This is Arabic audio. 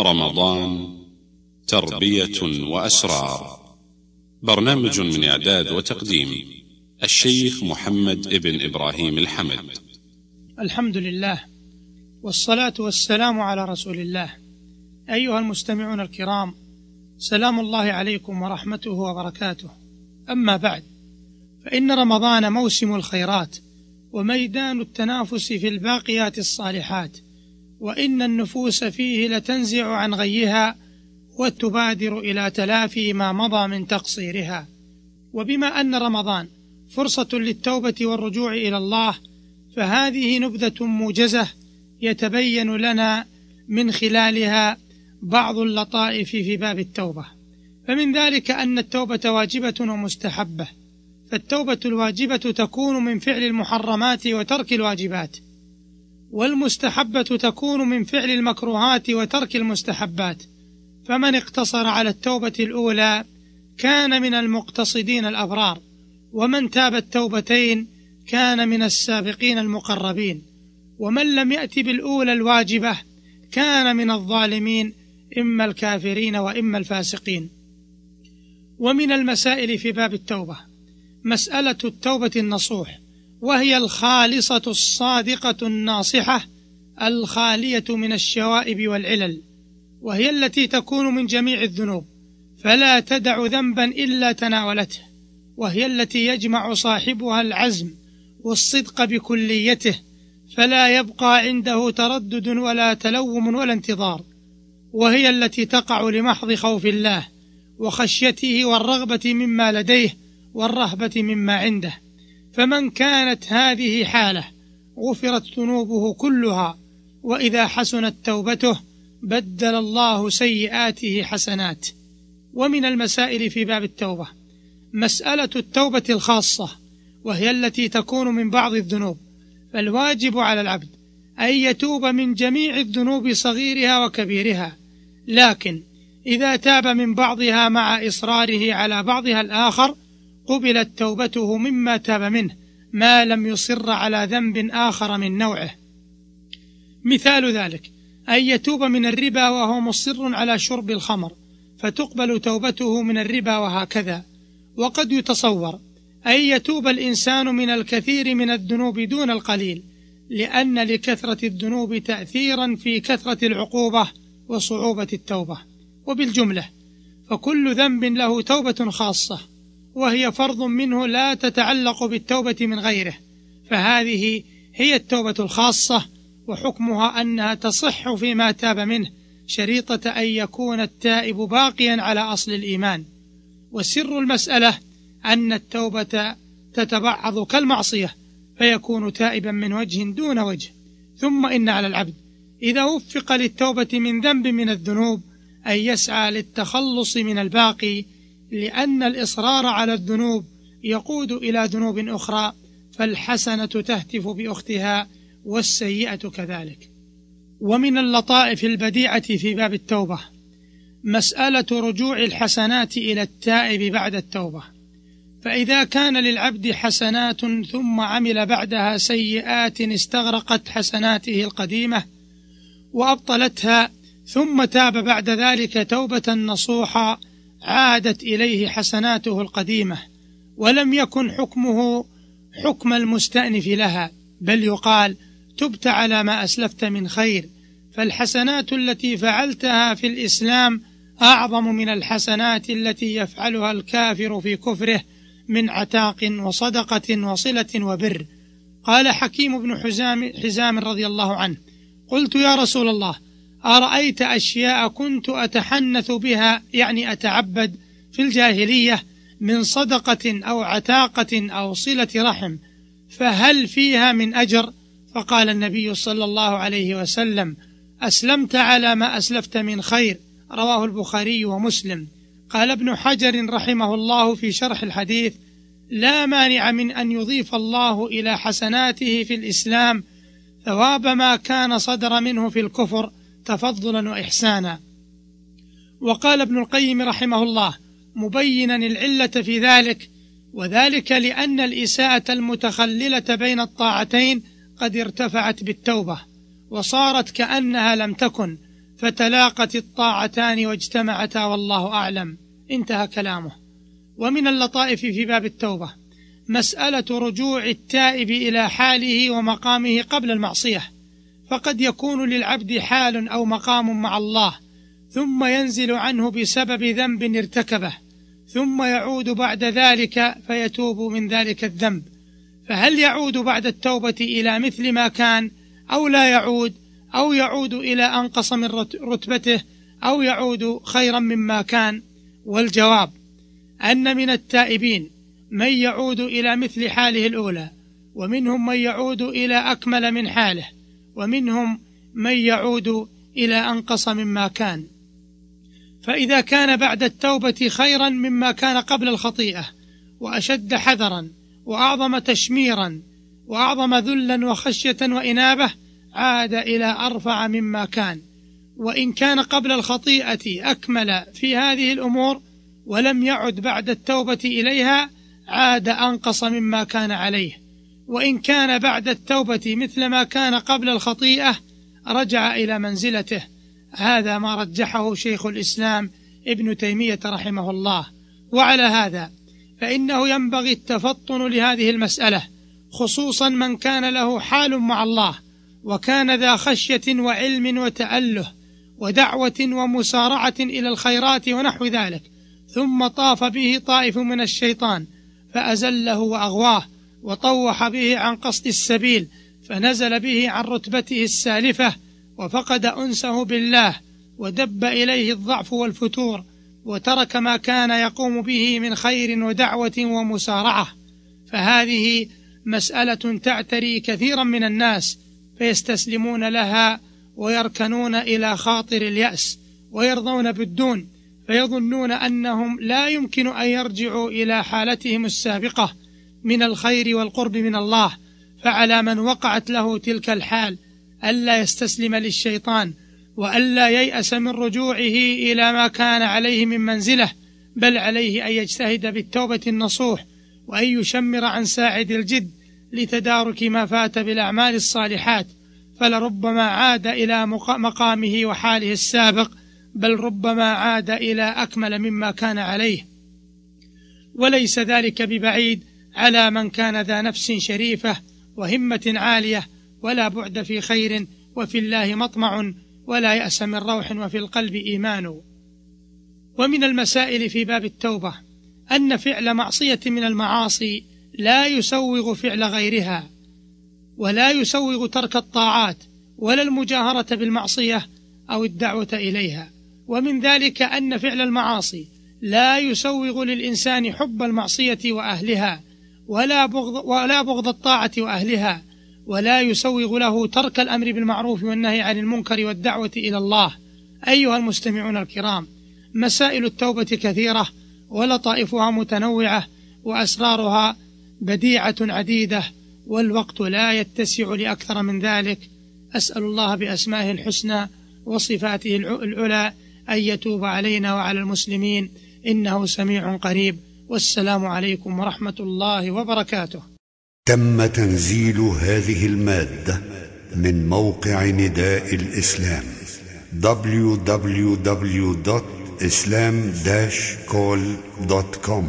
رمضان تربية وأسرار. برنامج من إعداد وتقديم الشيخ محمد ابن إبراهيم الحمد. الحمد لله والصلاة والسلام على رسول الله. أيها المستمعون الكرام سلام الله عليكم ورحمته وبركاته. أما بعد فإن رمضان موسم الخيرات وميدان التنافس في الباقيات الصالحات. وإن النفوس فيه لتنزع عن غيها وتبادر إلى تلافي ما مضى من تقصيرها. وبما أن رمضان فرصة للتوبة والرجوع إلى الله فهذه نبذة موجزة يتبين لنا من خلالها بعض اللطائف في باب التوبة. فمن ذلك أن التوبة واجبة ومستحبة فالتوبة الواجبة تكون من فعل المحرمات وترك الواجبات. والمستحبة تكون من فعل المكروهات وترك المستحبات. فمن اقتصر على التوبة الأولى كان من المقتصدين الأبرار ومن تاب التوبتين كان من السابقين المقربين. ومن لم يأت بالأولى الواجبة كان من الظالمين إما الكافرين وإما الفاسقين. ومن المسائل في باب التوبة مسألة التوبة النصوح. وهي الخالصة الصادقة الناصحة الخالية من الشوائب والعلل وهي التي تكون من جميع الذنوب فلا تدع ذنبا إلا تناولته وهي التي يجمع صاحبها العزم والصدق بكليته فلا يبقى عنده تردد ولا تلوم ولا انتظار وهي التي تقع لمحض خوف الله وخشيته والرغبة مما لديه والرهبة مما عنده. فمن كانت هذه حالة غفرت ذنوبه كلها وإذا حسنت توبته بدل الله سيئاته حسنات. ومن المسائل في باب التوبة مسألة التوبة الخاصة وهي التي تكون من بعض الذنوب. فالواجب على العبد أن يتوب من جميع الذنوب صغيرها وكبيرها. لكن إذا تاب من بعضها مع إصراره على بعضها الآخر قبلت توبته مما تاب منه ما لم يصر على ذنب آخر من نوعه. مثال ذلك أن يتوب من الربا وهو مصر على شرب الخمر فتقبل توبته من الربا وهكذا. وقد يتصور أن يتوب الإنسان من الكثير من الذنوب دون القليل لأن لكثرة الذنوب تأثيرا في كثرة العقوبة وصعوبة التوبة. وبالجملة فكل ذنب له توبة خاصة. وهي فرض منه لا تتعلق بالتوبة من غيره فهذه هي التوبة الخاصة وحكمها أنها تصح فيما تاب منه شريطة أن يكون التائب باقيا على أصل الإيمان. وسر المسألة أن التوبة تتبعض كالمعصية فيكون تائبا من وجه دون وجه. ثم إن على العبد إذا وفق للتوبة من ذنب من الذنوب أن يسعى للتخلص من الباقي لأن الإصرار على الذنوب يقود إلى ذنوب أخرى فالحسنة تهتف بأختها والسيئة كذلك. ومن اللطائف البديعة في باب التوبة مسألة رجوع الحسنات إلى التائب بعد التوبة. فإذا كان للعبد حسنات ثم عمل بعدها سيئات استغرقت حسناته القديمة وأبطلتها ثم تاب بعد ذلك توبة نصوحا عادت إليه حسناته القديمة ولم يكن حكمه حكم المستأنف لها بل يقال تبت على ما أسلفت من خير فالحسنات التي فعلتها في الإسلام أعظم من الحسنات التي يفعلها الكافر في كفره من عتاق وصدقة وصلة وبر. قال حكيم بن حزام, حزام رضي الله عنه قلت يا رسول الله أرأيت أشياء كنت أتحنث بها يعني أتعبد في الجاهلية من صدقة أو عتاقة أو صلة رحم فهل فيها من أجر؟ فقال النبي صلى الله عليه وسلم أسلمت على ما أسلفت من خير رواه البخاري ومسلم. قال ابن حجر رحمه الله في شرح الحديث لا مانع من أن يضيف الله إلى حسناته في الإسلام ثواب ما كان صدر منه في الكفر تفضلا وإحسانا. وقال ابن القيم رحمه الله مبينا العلة في ذلك وذلك لأن الإساءة المتخللة بين الطاعتين قد ارتفعت بالتوبة وصارت كأنها لم تكن فتلاقت الطاعتان واجتمعتا والله أعلم. انتهى كلامه. ومن اللطائف في باب التوبة مسألة رجوع التائب إلى حاله ومقامه قبل المعصية. فقد يكون للعبد حال أو مقام مع الله ثم ينزل عنه بسبب ذنب ارتكبه ثم يعود بعد ذلك فيتوب من ذلك الذنب. فهل يعود بعد التوبة إلى مثل ما كان أو لا يعود أو يعود إلى أنقص من رتبته أو يعود خيرا مما كان؟ والجواب أن من التائبين من يعود إلى مثل حاله الأولى ومنهم من يعود إلى أكمل من حاله. ومنهم من يعود إلى أنقص مما كان. فإذا كان بعد التوبة خيرا مما كان قبل الخطيئة وأشد حذرا وأعظم تشميرا وأعظم ذلا وخشية وإنابة عاد إلى أرفع مما كان. وإن كان قبل الخطيئة أكمل في هذه الأمور ولم يعد بعد التوبة إليها عاد أنقص مما كان عليه. وإن كان بعد التوبة مثل ما كان قبل الخطيئة رجع إلى منزلته. هذا ما رجحه شيخ الإسلام ابن تيمية رحمه الله. وعلى هذا فإنه ينبغي التفطن لهذه المسألة خصوصا من كان له حال مع الله وكان ذا خشية وعلم وتأله ودعوة ومسارعة إلى الخيرات ونحو ذلك ثم طاف به طائف من الشيطان فأزله وأغواه وطوح به عن قصد السبيل فنزل به عن رتبته السالفة وفقد أنسه بالله ودب إليه الضعف والفتور وترك ما كان يقوم به من خير ودعوة ومسارعة. فهذه مسألة تعتري كثيرا من الناس فيستسلمون لها ويركنون إلى خاطر اليأس ويرضون بالدون فيظنون أنهم لا يمكن أن يرجعوا إلى حالتهم السابقة. من الخير والقرب من الله فعلى من وقعت له تلك الحال ألا يستسلم للشيطان وألا ييأس من رجوعه إلى ما كان عليه من منزلة بل عليه أن يجتهد بالتوبة النصوح وأن يشمر عن ساعد الجد لتدارك ما فات بالأعمال الصالحات فلربما عاد إلى مقامه وحاله السابق بل ربما عاد إلى أكمل مما كان عليه. وليس ذلك ببعيد على من كان ذا نفس شريفة وهمة عالية ولا بعد في خير وفي الله مطمع ولا يأس من روح وفي القلب إيمان. ومن المسائل في باب التوبة أن فعل معصية من المعاصي لا يسوغ فعل غيرها ولا يسوغ ترك الطاعات ولا المجاهرة بالمعصية أو الدعوة إليها. ومن ذلك أن فعل المعاصي لا يسوغ للإنسان حب المعصية وأهلها ولا بغض, ولا بغض الطاعة وأهلها ولا يسوغ له ترك الأمر بالمعروف والنهي عن المنكر والدعوة إلى الله. أيها المستمعون الكرام مسائل التوبة كثيرة ولطائفها متنوعة وأسرارها بديعة عديدة والوقت لا يتسع لأكثر من ذلك. أسأل الله بأسمائه الحسنى وصفاته العلى أن يتوب علينا وعلى المسلمين. إنه سميع قريب. والسلام عليكم ورحمة الله وبركاته. تم تنزيل هذه المادة من موقع نداء الإسلام www.islam-call.com